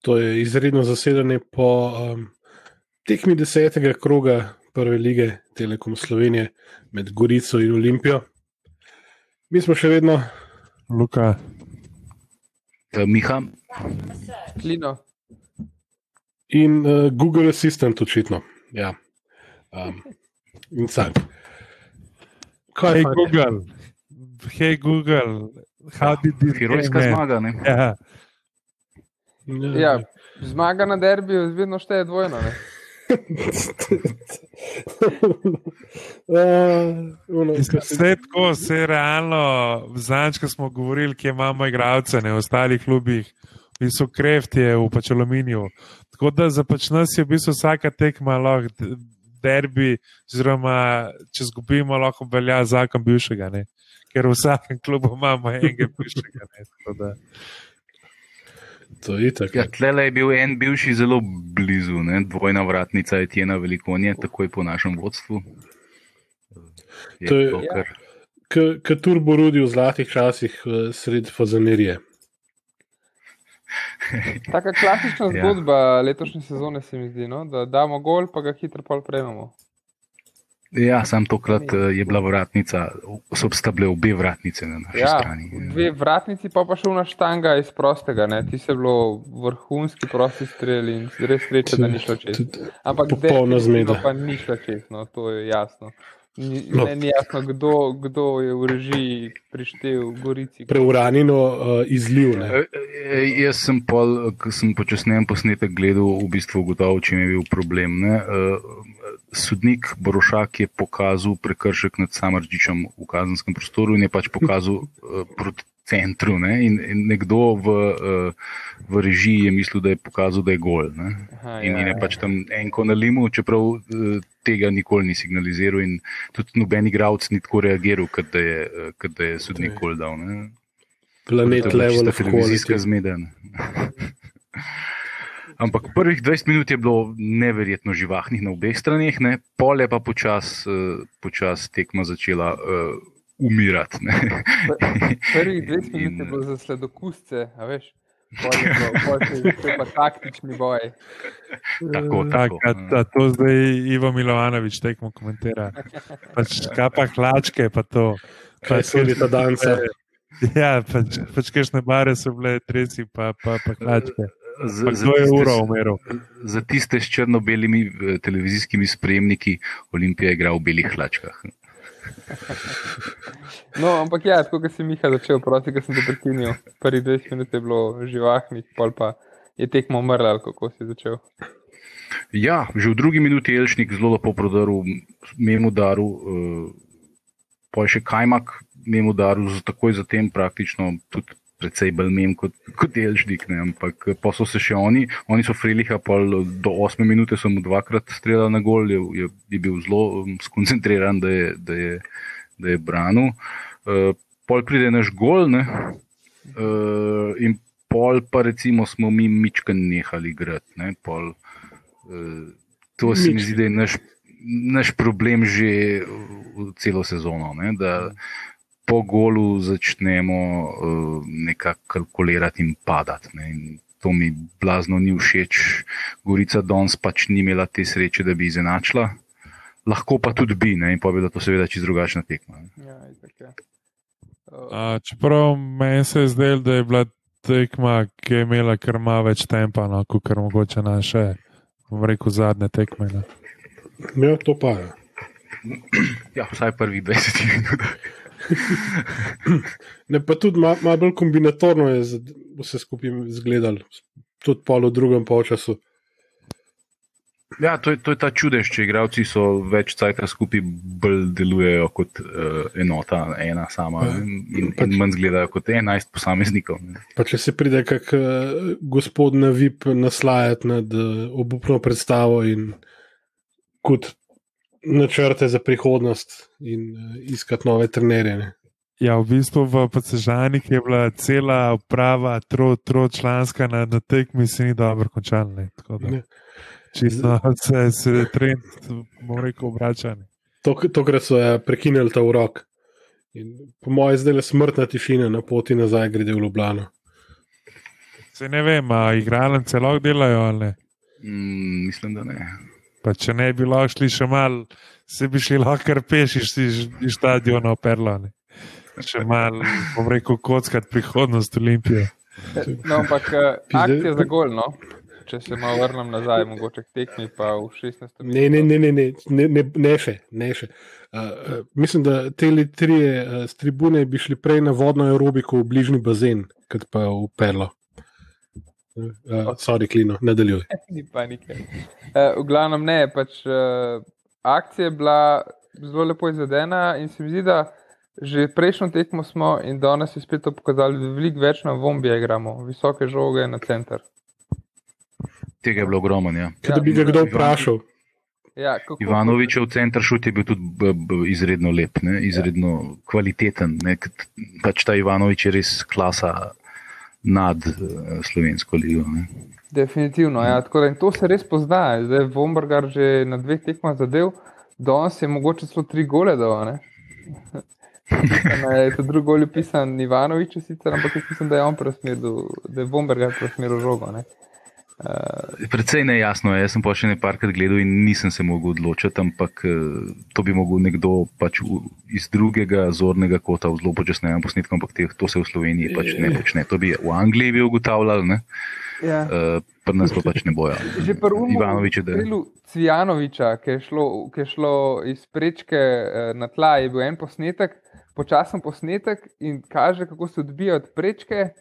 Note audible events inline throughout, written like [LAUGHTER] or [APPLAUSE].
To je izredno zasedanje po um, tekmi desetega kroga prve lige Telekom Slovenije med Gorico in Olimpijo. Mi smo še vedno, Luka, Eh, Miha, Klino. in uh, Google Assistant, očitno. Ja. Um, in sam. Kaj hej pa? Google, hej Google, how did this herojska game end? zmaga. Ne? Ja, Ja, zmaga na derbiju vedno šteje dvojno. Ne? Uh, Vse je tako, vse je realno. Zanč, ko smo govorili, kje imamo igralce, ne v ostalih klubih, in so kreftje v pač aluminiju. Tako da za pač nas je v bistvu vsaka tekma lahko derbi, oziroma če zgubimo, lahko velja zakon bivšega, ne? ker v vsakem klubu imamo enega bivšega. Ne? Tako da- to je itak. Ja, tlele je bil en bivši zelo blizu, ne? dvojna vratnica je tjena velikonje, takoj po našem vodstvu. Je To je- to, kar, Kot turbo rudi v zlatih časih uh, sred fazanerije. [LAUGHS] Taka klasična Ja. zgodba letošnje sezone se mi zdi, no? da damo gol, pa ga hitro pol prejmemo. Ja, sam tokrat eh, je bila vratnica, so bile obe vratnice na naši Ja, strani. dve vratnici, pa pa še una štanga iz prostega. Ne? Ti se bilo vrhunski prosti strel in res sreča, da ni šlo čez. Ampak popolna zmeda. Pa ni šlo čez, no, to je jasno. Ni, No. no. ni jasno, kdo, kdo je v režiji prištel Gorici. Preuranjeno uh, izliv. Ne? E, Jaz sem, pol, ko sem počasneje posnetek gledal, v bistvu ugotovil, čem je bil problem. Ne? E, Sodnik Borošak je pokazal prekršek nad Samrčičem v kazenskem prostoru in je pač pokazal [LAUGHS] e, proti centru. Ne? In, in nekdo v, e, v režiji je mislil, da je pokazal, da je gol. Ne? Aha, In, ja, in je ja. pač tam enko na limu, čeprav eh, tega nikoli ni signaliziral, in tudi noben igralec ni tako reagiral, kot da je, kot da je sodnik To je- kol dal. ne. Planet level čista of televizijska quality. [LAUGHS] Ampak prvih 20 minut je bilo neverjetno živahnih na obeh straneh, ne? pol je pa počasi uh, počas tekma začela uh, umirati. ne. [LAUGHS] Prvih 20 minut je bilo za sledokusce, a veš. Pa taktični boj. Tako, Tak, tako. a, a to zdaj Ivo Milovanovič tekmo komentira. Pač, [LAUGHS] kaj pa hlačke, pa to. Kaj so bili ta danca? [LAUGHS] Ja, pač, pač kakšne bare so bile, tresi pa, pa, pa hlačke. Z- Pa za kdo je tiste uro umiral? Za tiste s črno-belimi eh, televizijskimi spremniki Olimpija igra v belih hlačkah. [LAUGHS] No, ampak ja, tako kot si Miha začel, prosti, ker sem te prekinil. Prvih 20 minut je bilo živahnih, pol pa je tekmo umrla, kako si začel. Ja, že v drugi minuti je Elšnik zelo lepo prodrl, mimo daru, uh, pa je še Kajmak mimo daru, takoj zatem praktično tudi precej bolj mem kot, kot Elšnik, ne, ampak eh, pa so se še oni, oni so Friliha, pol do 8 minute so mu dvakrat streljali na gol, je, je, je bil zelo um, skoncentriran, da je, da je, da je branil. Uh, pol pride naš gol, ne, uh, in pol pa recimo smo mi mičken nehali igrati, ne, pol, uh, to se mi zdi, da je naš, naš problem že celo sezono, ne, da po golu začnemo uh, nekako kalkulirati in padati. Ne, in to mi blazno ni všeč. Gorica Dons pač ni imela te sreče, da bi izenačila. Lahko pa tudi bi, ne, in pa bi bila to seveda čisto drugačna tekma. ne. Ja, itak je. Uh, A, čeprav meni se je zdelo, da je bila tekma, ki je imela kar malo več tempa, no, kot mogoče naše, bom rekel, zadnje tekme. No. Ja, to pa je. Ja, vsaj prvih 20 minut. [LAUGHS] Ne, pa tudi malo mal bolj kombinatorno je vse skupaj izgledalo, tudi pol v drugem polčasu. Ja, to je, to je ta čudež, če igravci so več cajta skupaj, bolj delujejo kot uh, enota, ena sama Ja. in, in, in manj zgledajo kot 11 posameznikov. Pa če se pride kak uh, gospod na VIP naslajati nad uh, obupno predstavo in kot načrte za prihodnost in uh, iskati nove trenerje. Ne. Ja, v bistvu v Pacežani je bila cela uprava, tro, tročlanska na, na tekmi, se ni dobro končala. ne, tako da Ne. Čisto se, se je trend, bom rekel, obračan. Tok- Tokrat so ja, prekinili ta urok. In po mojem, zdaj je smrtna tišina na poti nazaj, grede v Ljubljano. Se ne vem, a igralnice lahko delajo ali ne. Mm, mislim, da ne. Pa če ne bi lahko šli še mal, se bi šli lahko kar peš iz, stadiona Perlane. Še mal, bom rekel, kockat prihodnost Olimpije. No, ampak eh, akcija za gol, no. Če se malo vrnem nazaj, mogoče k tekmi, pa v 16. Ne, ne, ne, ne, ne, ne, ne, ne še. Ne še. Uh, uh, mislim, da te trije uh, z tribune bi šli prej na vodno aerobiko v bližnji bazen, kot pa v Perlo. Uh, sorry, Klino, nadaljuj. [LAUGHS] Ni panike. Uh, v glavnem ne, pač uh, akcija je bila zelo lepo izvedena in se mi zdi, da že prejšnjo tekmo smo in danes je spet to pokazali, da veliko več na vombije igramo, visoke žoge na center. Tega je bilo ogromno. Ja. Kaj da bi ga kdo vprašal? Ja, kako- Ivanovičev center šut je bil tudi b, b, izredno lep, ne? izredno ja. kvaliteten. Ne? Pač ta Ivanovič je res klasa nad uh, slovensko ligo. Ne? Definitivno. Ja. Da, to se res pozna. Zdaj je Vombergar že na dveh tekmah zadev, danes je mogoče celo tri gole dal. Je to drugi gol pisan Ivanovič, sicer, ampak jaz mislim, da je on preusmeril, da je Vombergar preusmeril žogo. Ne. Uh, Predvsej nejasno je, jaz sem pa še nekajkrat gledal in nisem se mogel odločiti, ampak eh, to bi mogel nekdo pač v, iz drugega zornega kota, v zelo počasnejem posnetku, ampak te, to se v Sloveniji pač ne počne. To bi v Angliji bi ugotavljali, ne? ja. Uh, pri nas pa pač ne bojo. Že prvo Ivanovič je da- Krilu Cvijanoviča, ki je, šlo, ki je šlo iz prečke eh, na tla, je bil en posnetek, počasen posnetek in kaže, kako se odbija od prečke.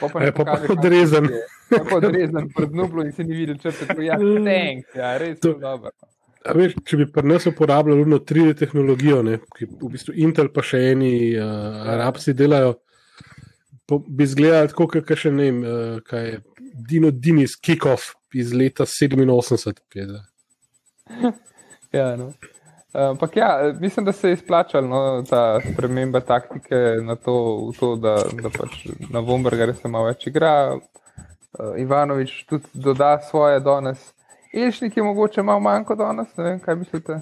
Pa E, ne pa pa pokaže, kam odrezan. je. Pa pa odrezan pred nublo in se ni videl črte. tako, Ja, thanks, ja, res To- je dobro. Veš, če bi pri nas uporabljali eno 3D tehnologijo, ne, ki v bistvu Intel pa še eni uh, arabci delajo, po, bi izgledali tako, kot še ne vem, uh, kaj je Dino Dinis Kickoff iz leta 87. ki je. [LAUGHS] Ja, no. Ampak ja, mislim, da se je izplačalo no, ta sprememba taktike na to, to da, da pač na Vombergarju se malo več igra. Uh, Ivanovič tudi doda svoje danes. Ilšnik je mogoče malo manj kot danes, ne vem, kaj mislite.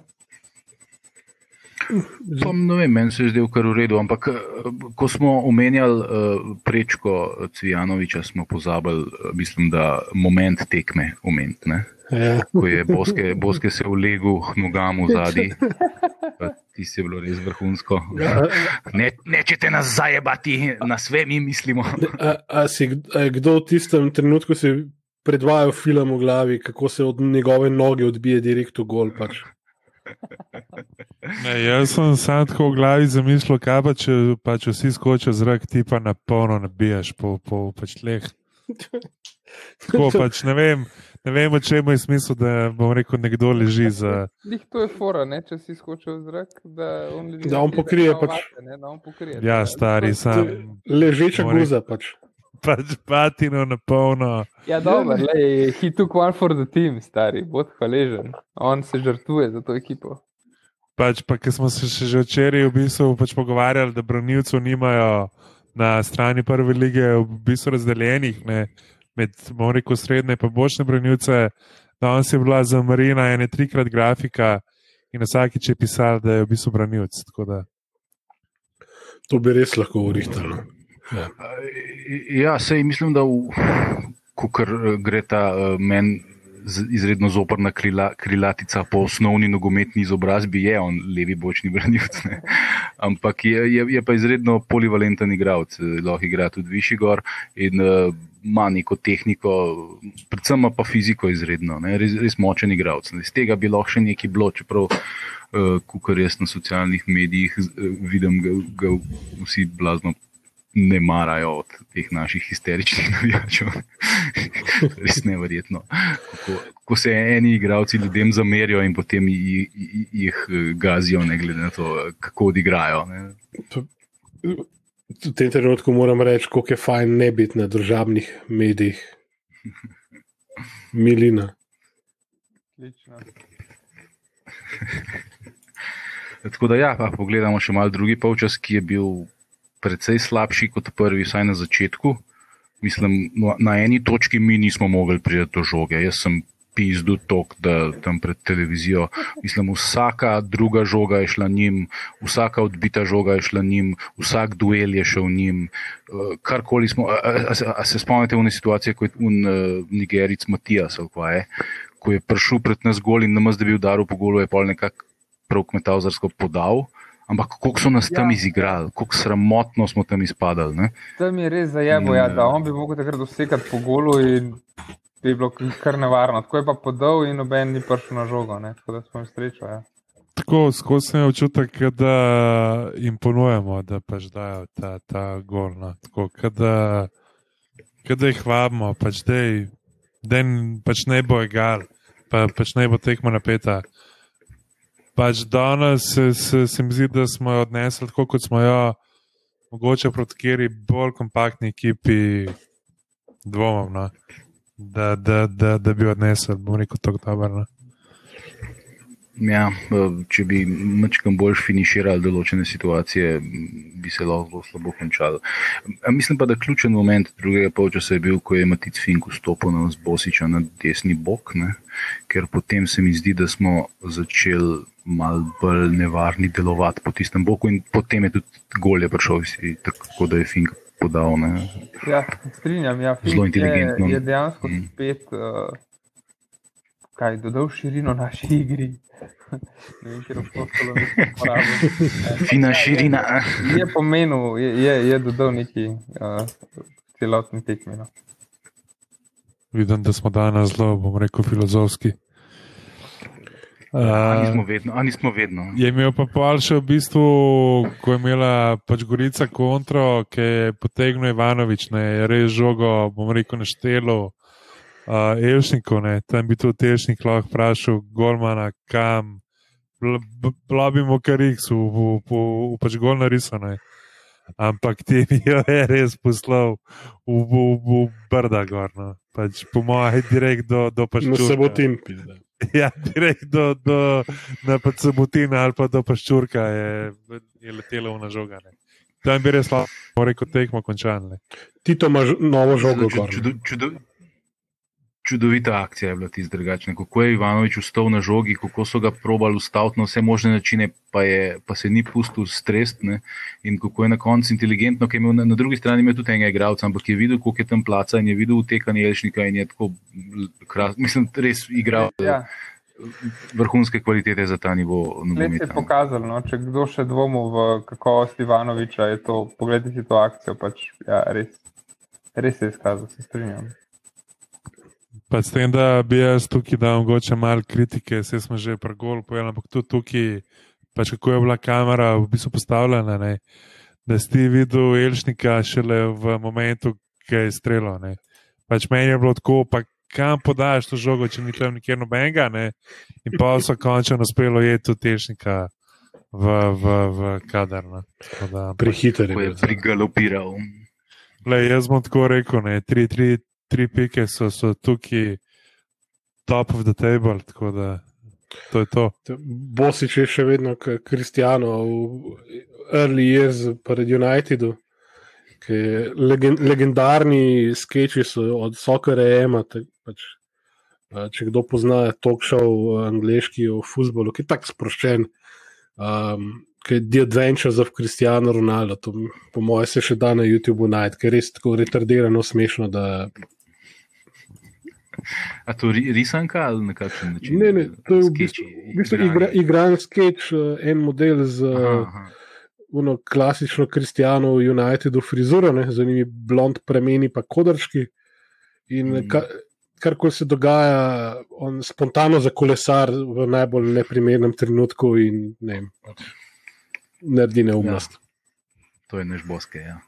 Pa, ne vem, meni se je zdel kar v redu, ampak eh, ko smo omenjali uh, prečko Cvijanoviča, smo pozabili, eh, mislim, da moment tekme omeniti. Ja. Ko je Boske, Boske se ulegel nogam v zadnji. Ti si bilo res vrhunsko. Ne, nečete nas zajebati, na sve mi mislimo. A, a, si, a je kdo v tistem trenutku si predvajal film v glavi, kako se od njegove noge odbije direkt v gol? Pač. [LAUGHS] Ne, jaz sem sam tako v glavi zamislil, kaj pa če pač vsi skočijo zrak, ti pa na polno nabijaš po, po pač tleh. Tako [LAUGHS] pač ne vem, ne vem, čem je smisel, da bom rekel, nekdo leži za. Lih to je fora, ne, če si skočil v zrak, da on, Da on pokrije malo pač- vate, ne, da on pokrije. Ja, stari, sam. Ležeča guza. Pač. Pač patino na polno. Ja, dobro, lej, he took one for the team, stari, bod hvaležen. On se žrtvuje za to ekipo. Pač pa, ker smo se še že včeraj v bistvu pač pogovarjali, da branilcev nimajo na strani prve lige v bistvu razdeljenih ne, med, bomo rekel, srednje in bočne branilce. Danes je bila za Marina ena trikrat grafika in na vsakič je pisal, da je v bistvu branilc. tako da. To bi res lahko urihtalo. Ja. Ja, sej mislim, da ko gre ta uh, meni izredno zoprna krila, krilatica po osnovni nogometni izobrazbi, je on levi bočni branilec. ne. Ampak je, je, je pa izredno polivalenten igralec, eh, lahko igra tudi višji gor in uh, ima neko tehniko, predvsem pa fiziko izredno, ne, res, res močen igralec. Iz tega bi lahko še nekaj bilo, čeprav. Uh, Kukor jaz na socialnih medijih eh, vidim, ga, ga vsi blazno ne marajo od teh naših histeričnih [LAUGHS] navijačev. Res neverjetno. Ko, ko se eni igravci ljudem zamerijo in potem jih, jih eh, gazijo, ne glede na to, kako odigrajo. Ne. V tem trenutku moram reči, kako je fajn ne biti na državnih medijih. Milina. Lično. Tako da, ja, pa pogledamo še malo drugi polčas, ki je bil precej slabši kot prvi, vsaj na začetku. Mislim, no, na eni točki mi nismo mogli priti do žoge. Jaz sem pizdu tok, da tam pred televizijo. Mislim, vsaka druga žoga je šla njim, vsaka odbita žoga je šla njim, vsak duel je šel njim. Uh, karkoli smo, a, a, a, a se spomnite v ne situacije, kot je un uh, Nigeric Matijas je, ko je prišel pred nas gol in namaz, da bi udaril po golu, je pol nekako prav kmetavzarsko podal. Ampak kako so nas ja. tam izigrali, kako sramotno smo tam izpadali. Ne? Tam je res zajemo, ja, da on bi lahko takrat dosekal po golu in bi bilo kar nevarno. Tako je pa podal in noben ni prišel na žogo, ne? tako da smo jim srečo. Ja. Tako skozi sem občutek, da jim ponujemo, da pač dajo ta, ta gol. No. Tako da, da jih vabimo, pač da pač ne bo egal, pa, pač ne bo tekmo napeta pač danes se, se, se mi zdi, da smo jo odnesli tako, kot smo jo, mogoče proti kjeri bolj kompaktni ekipi, dvomim, no? da, da, da, da bi odnesli, bom rekel, tako dobro. No? Ja, če bi malo bolj finiširali določene situacije, bi se lahko zelo slabo končalo. Mislim pa, da ključen moment drugega polčasa je bil, ko je Matic Fink vstopil na Bosiča na desni bok, ne? ker potem se mi zdi, da smo začeli malo bolj nevarni delovati po tistem boku in potem je tudi golje prišel, tako da je Fink podal. Ne? Ja, strinjam, ja, zelo inteligentno. Je, je dejansko mm. spet. Uh kaj, dodal širino naši igri. ne vem, če je to zelo Fina širina. je pomenil, je, je, je dodal neki uh, celotni tekmi. No. Vidim, da smo danes zelo, bom rekel, filozofski. Uh, ali smo vedno, ali smo vedno. Je imel pa pol še v bistvu, ko je imela pač Gorica kontro, ki je potegnil Ivanovič, ne, je res žogo, bom rekel, naštelo uh, Elšnikov, ne, tam bi tudi Elšnik lahko vprašal, Gormana, kam, blabimo kar jih so, v, v, v pač gol narisane. Ampak ti mi jo je res poslal v, v, v brda gor, no. pač po mojem, direkt do, do paščurka. No, sabotin. [LAUGHS] Ja, direkt do, do na pač sabotina ali pa do paščurka je, je letelo v nažogane. Tam bi res lahko rekel tekmo končane. Ti to imaš novo žogo. Čudo, čudo, čudovita akcija je bila ti zdrugačna. Kako je Ivanovič vstal na žogi, kako so ga probali ustaviti na vse možne načine, pa, je, pa se ni pustil strestne. In kako je na koncu inteligentno, ker je imel na, na drugi strani imel tudi enega igralca, ampak je videl, koliko je tam placa in je videl utekanje Jelšnika in je tako krasno, mislim, res igral. Ja. Vrhunske kvalitete za ta nivo. Svet je pokazal, no, če kdo še dvomil v kakovost Ivanoviča, je to, pogledajte si to akcijo, pač, ja, res, res je izkazal, se strinjam. Pa s tem, da bi jaz tukaj dal mogoče malo kritike, se smo že pregol povedali, ampak tudi tukaj, pač kako je bila kamera v bistvu postavljena, ne? da si ti videl Elšnika šele v momentu, ki je streljal. Pač meni je bilo tako, pa kam podaš to žogo, če ni tam nikjer nobenega, ne? in pa so končno uspelo je tudi Elšnika. V, v, v kader. Prehiter je. Prigalopiral. Jaz bom tako rekel, 3-3 tri pike so, so tukaj top of the table. To je to. Bosič je še vedno kristijano v early years pred Unitedu. Legend, legendarni sketchi so od Sokera Ema. Pač, če kdo pozna talk show angliški o futbolu, ki je tako sproščen, um, ki je The Adventures of Cristiano Ronaldo. To, po mojem, se še da na YouTubu najti, ker je res tako retardirano smešno, da A to je risanka ali na kakšen način? Ne, ne, to je v bistvu, v bistvu igra, igran sketch, eh, en model z ono klasično kristijano Unitedu frizuro, ne, z njimi blond premeni pa kodrški. In mm. ka, karkoli se dogaja, on spontano za kolesar v najbolj neprimernem trenutku in ne vem, naredi neumnost. Ja. To je neš boske, ja.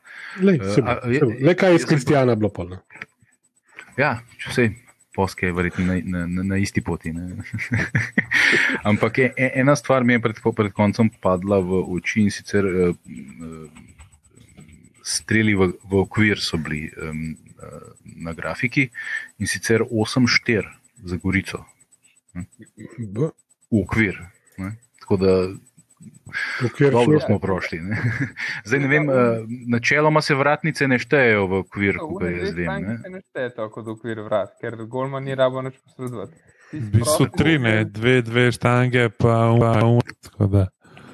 Le, uh, le kaj iz kristijana bilo polno. Ja, če vse poske je verjetno na, na, na, na isti poti. [LAUGHS] Ampak je, e, ena stvar mi je pred, pred koncem padla v oči in sicer uh, streli v, v okvir so bili um, uh, na grafiki in sicer 8-4 za Gorico. V okvir. Ne? Tako da Okvir Dobro šlo. smo prošli. Ne? [LAUGHS] Zdaj ne vem, eh, načeloma se vratnice ne štejejo v okvir, To, kot une jaz vem. Ne? ne šteje tako kot okvir vrat, ker golman ni rabo nič posredovati. V bistvu tri, ne, dve, dve štange, pa um, da.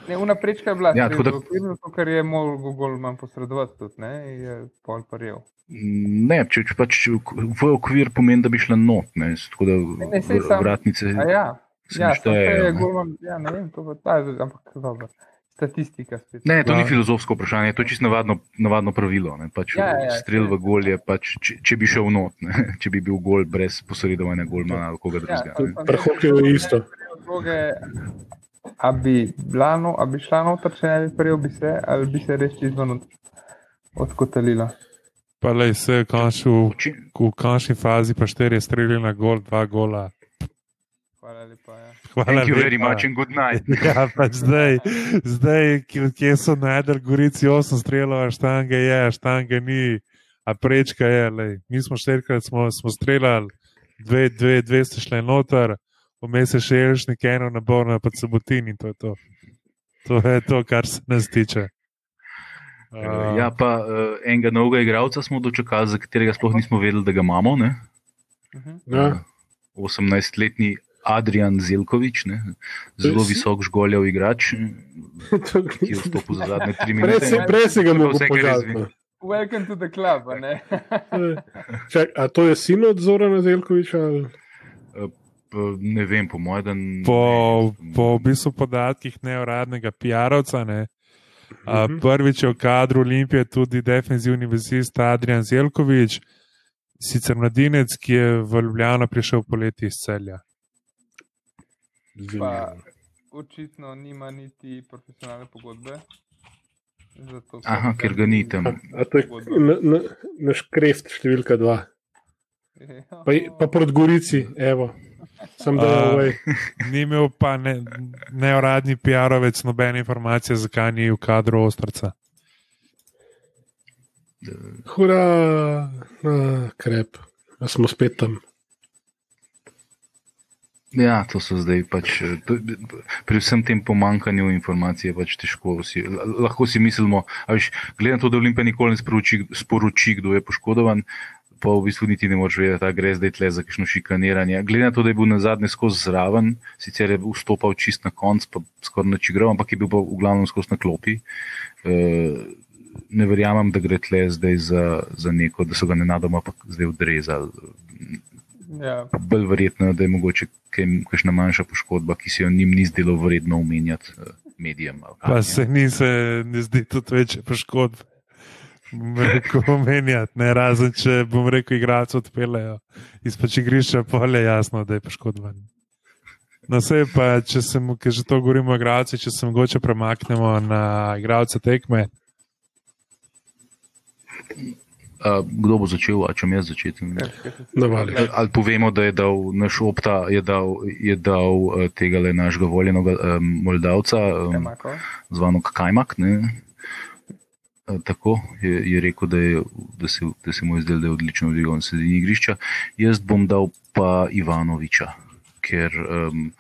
Ne, una prečka je bila, Ja, ja, tako da- zato ker je mogel golman posredovati tudi, ne, je pol parjel. Ne, če, če pač v okvir pomeni, da bi šla not, ne, tako da ne, sam- vratnice. Ja, ja, ne samo če štejejo, je ne. golman, ja, ne vem, to pa ta, ampak dobro. Statistika spet. Ne, to Ja. ni filozofsko vprašanje, to je čisto navadno, navadno pravilo. Ne? Pač Ja, ja, ja, strel v saj. gol je, pač, če, če bi šel not, ne? [LAUGHS] če bi bil gol brez posredovanja golmana ali koga Ja, drugega. rekel, hokeju je isto. A bi, bila no, a bi šla noter, če ne bi prijel, bi se, ali bi se res izven od, odkotalila. Pa le se v končni fazi, pa štiri strelili na gol, dva gola. Hvala lepa. Ja. Hvala Thank you very lepa. much and good night. [LAUGHS] Ja, pač zdaj, zdaj kje, so najdel gorici, osem strelov, a štange je, a štange ni, a prečka je. Lej. Mi smo štirikrat smo, smo streljali, dve, dve, dve ste šle noter, vmes je še elšnik, eno naborno, pa sabotin in to je to. To je to, kar se nas tiče. Uh, Ja, pa uh, enega novega igralca smo dočekali, za katerega sploh nismo vedeli, da ga imamo. Ne? Mhm. Ja. 18-letni Adrian Zelkovič, ne? zelo visok žgoljev igrač, [LAUGHS] ki je vstopil za zadnje tri [LAUGHS] minute. Prej se, ga mogo požaliti. Welcome to the club? [LAUGHS] Čak, a to je sin od Zorana Zelkoviča? ali? Pa Ne vem, po mojem, da po, ne. po v bistvu podatkih neuradnega PR-ovca. Ne, a, Mhm. prvič je v kadru Olimpije tudi defensivni vezist Adrian Zelkovič, sicer mladinec, ki je v Ljubljano prišel poleti iz celja. Pa očitno nima niti profesionalne pogodbe. Zato Aha, ker ga ni tam. A, a to je na, na, naš kreft številka dva. Ja. Pa, pa proti Gorici, evo. Sem da je ovaj. Ni imel pa ne, neuradni PR-ovec nobene informacije, zakaj ni v kadru Ostrca. Hura, a, krep. A smo spet tam. Ja, to so zdaj pač. eh, pri vsem tem pomankanju informacij je pač težko. Si, lahko si mislimo, a veš, glede na to, da Olimpija nikoli ne sporoči, sporoči, kdo je poškodovan, pa v bistvu niti ne moreš vedeti, da gre zdaj tle za kakšno šikaniranje. Glede na to, da je bil na zadnje skozi zraven, sicer je vstopal čist na konc, pa skoraj nič igral, ampak je bil pa v glavnem skozi na klopi. Uh, ne verjamem, da gre tle zdaj za, za neko, da so ga nenadoma pa zdaj odrezali. Ja. bolj verjetno, je, da je mogoče kakšna manjša poškodba, ki se jo njim ni zdelo vredno omenjati eh, medijem. Pa se ni se ne zdi tudi večje poškodbe. Rekel, [LAUGHS] omenjati, ne razen če bom rekel, igralci odpeljejo izpač igrišča, pa je jasno, da je poškodovan. No, vse pa, če se mu, ker že to govorimo o igralcih, če se mogoče premaknemo na igralce tekme. A, kdo bo začel, a če mi jaz začeti? Ali, ali povemo, da je dal naš opta, je dal, je dal uh, tega le našega voljenega um, Moldavca, um, zvano Kajmak. Ne? Eh, Tako je, je rekel, da, je, da, se, da se mu je zdelo, da je odlično odigal na sredini igrišča. Jaz bom dal pa Ivanoviča, ker um,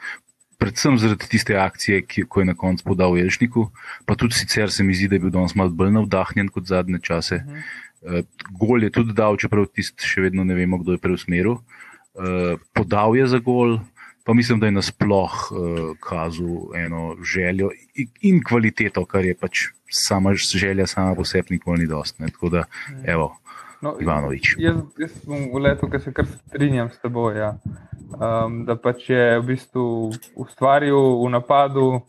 predvsem zaradi tiste akcije, ki ko je na koncu podal Jelšniku, pa tudi sicer se mi zdi, da je bil danes malo bolj navdahnjen kot zadnje čase. Mhm. Uh, gol je tudi dal, čeprav tisti še vedno ne vemo, kdo je preusmeril. Uh, podal je za gol, pa mislim, da je nasploh uh, kazal eno željo in, kvaliteto, kar je pač sama želja, sama po sebi nikoli ni dost. Ne? Tako da, evo, No, Ivanovič. Jaz, jaz sem v letu, ki se kar strinjam s teboj. Ja. Um, da pač je v bistvu ustvaril v napadu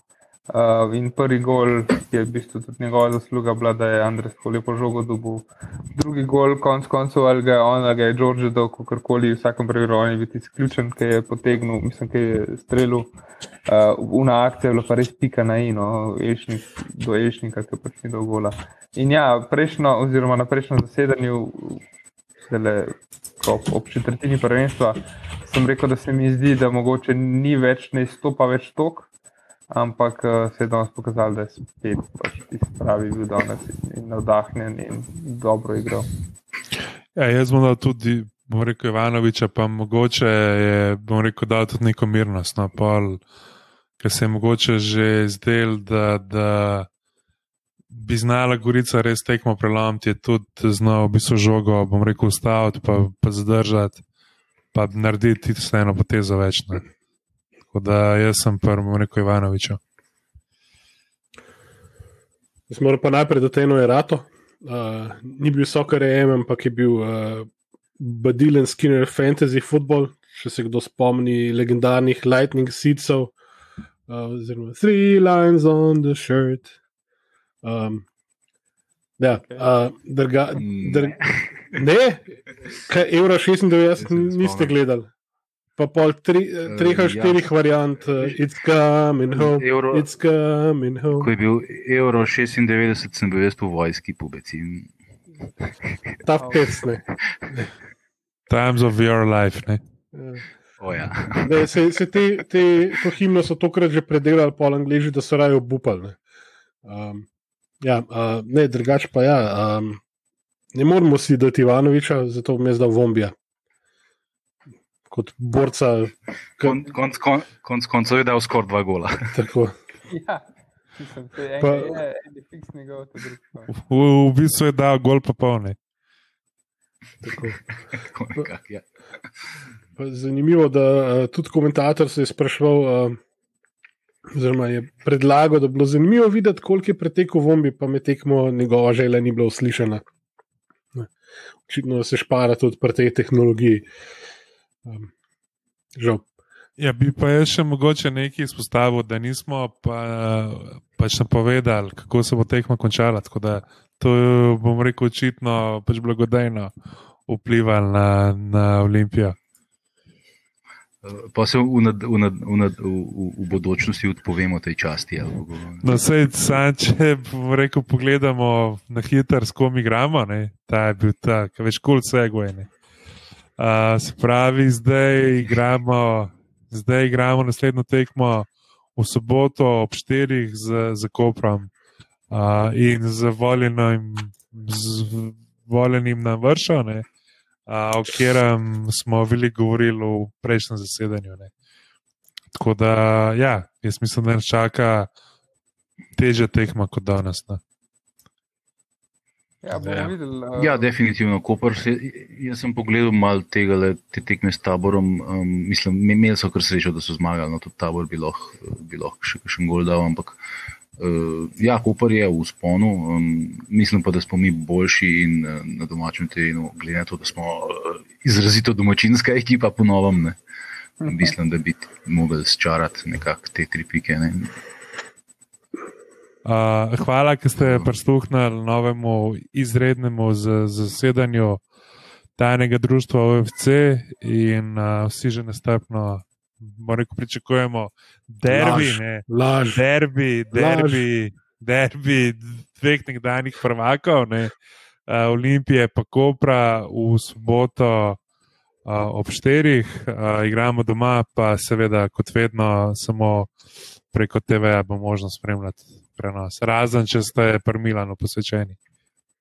uh, in prvi gol je v bistvu tudi njegova zasluga bila, da je Andrej tako lepo žogo dobil. Drugi gol, konc koncev, ali ga je on, ali ga je George dal, kakorkoli, v vsakem primeru on je bil tisti ključen, ki je potegnil, mislim, ki je strelil. Uh, una akcija je bila pa res pika na ino, Ešnik, do Ešnika, ki pač ni dolgola. In ja, prejšnjo, oziroma na prejšnjem zasedanju, ko, ob četrtini prvenstva, sem rekel, da se mi zdi, da mogoče ni več, ne izstopa več tok, ampak uh, se je danes pokazalo, da je spet pač tisti pravi bil danes in, navdahnjen in dobro igral. Ja, jaz bom dal tudi, bom rekel, Ivanoviča, pa mogoče je, bom rekel, dal tudi neko mirnost. No, pol, ker se je mogoče že zdel, da, da bi znala Gorica res tekmo prelomiti, je tudi znal v bistvu žogo, bom rekel, ustaviti, pa, pa zadržati, pa narediti tudi eno potezo več. Ne. Tako da jaz sem prvi, bom rekel, Ivanoviča. Jaz moram pa najprej do tega Erato. Uh, ni bil sokar EM, ampak je bil uh, Badilen Skinner Fantasy Football, če se kdo spomni legendarnih Lightning Seedsov, uh, oziroma Three Lines on the Shirt. Um, ja, uh, drga, drga, ne, kaj Euro 96 niste gledali pa pol tri, uh, treh ali štirih ja. variant, uh, it's coming home. Euro, it's coming home. Ko je bil Euro 96, sem bil jaz po vojski pubeci. Ta pesne. Times of your life. Ne? Ja. Oh, ja. ne, se se te, te to himno so tokrat že predelali, pol angliži, da so raje obupali. Ne, um, ja, uh, ne drugače pa ja. Um, ne moramo si dati Ivanoviča, zato mi je zdal vombija kot borca. Konc konc konc konc konc je dal skoraj dva gola. [LAUGHS] ja. Pa, je, je gol, v, v bistvu je dal gol, pa polne. [LAUGHS] Ja. Zanimivo je, da uh, tudi komentator se je sprašval, uh, oziroma je predlagal, da bi bilo zanimivo videti, koliko je pretekel vombi, pa me tekmo njegova želja ni bila uslišana. Očitno se špara tudi pri tej tehnologiji. Uh, Um, žal. Ja, bi pa jaz še mogoče nekaj izpostavil, da nismo pa, pač napovedali, kako se bo tekmo končala. Tako da to bom rekel očitno pač blagodejno vplivalo na, na Olimpijo. Pa se v, nad, v, nad, v, nad, v, v bodočnosti odpovemo tej časti. No, sej, sam, če rekel, pogledamo na hitro, s kom igramo, ne? ta je bil ta, ki več kul vse gojene. Uh, se pravi, zdaj igramo, zdaj igramo naslednjo tekmo v soboto ob 4. z, z Koprom uh, in z voljenim, z voljenim na vršo, uh, o katerem smo veliko govorili v prejšnjem zasedanju. Ne. Tako da, ja, jaz mislim, da nas čaka teže tekma kot danes. Ne. Ja, ja. Videl, uh... ja, definitivno. Se, jaz sem pogledal malo tega, le, te tekme s taborom. Um, mislim, imeli so kar srečo, da so zmagali, no, tudi tabor bi lahko, bi lahko še kakšen gol dal. Ampak uh, ja, Koper je v sponu. Um, mislim pa, da smo mi boljši in uh, na domačem terenu, glede na to, da smo uh, izrazito domačinska ekipa, ponovim. Mislim, da bi mogli sčarati nekako te tri pike. Ne. Uh, hvala, ker ste prisluhnili novemu izrednemu zasedanju tajnega društva OFC in uh, vsi že nestrpno, moramo pričakujemo, derbi, laž, ne, laž, derbi, derbi, laž. derbi dveh nekdanjih prvakov, ne, uh, Olimpije pa Kopra v soboto. Uh, ob štirih uh, igramo doma, pa seveda, kot vedno, samo preko TV-ja bo možno spremljati prenos, razen če ste pri Milanu posvečeni.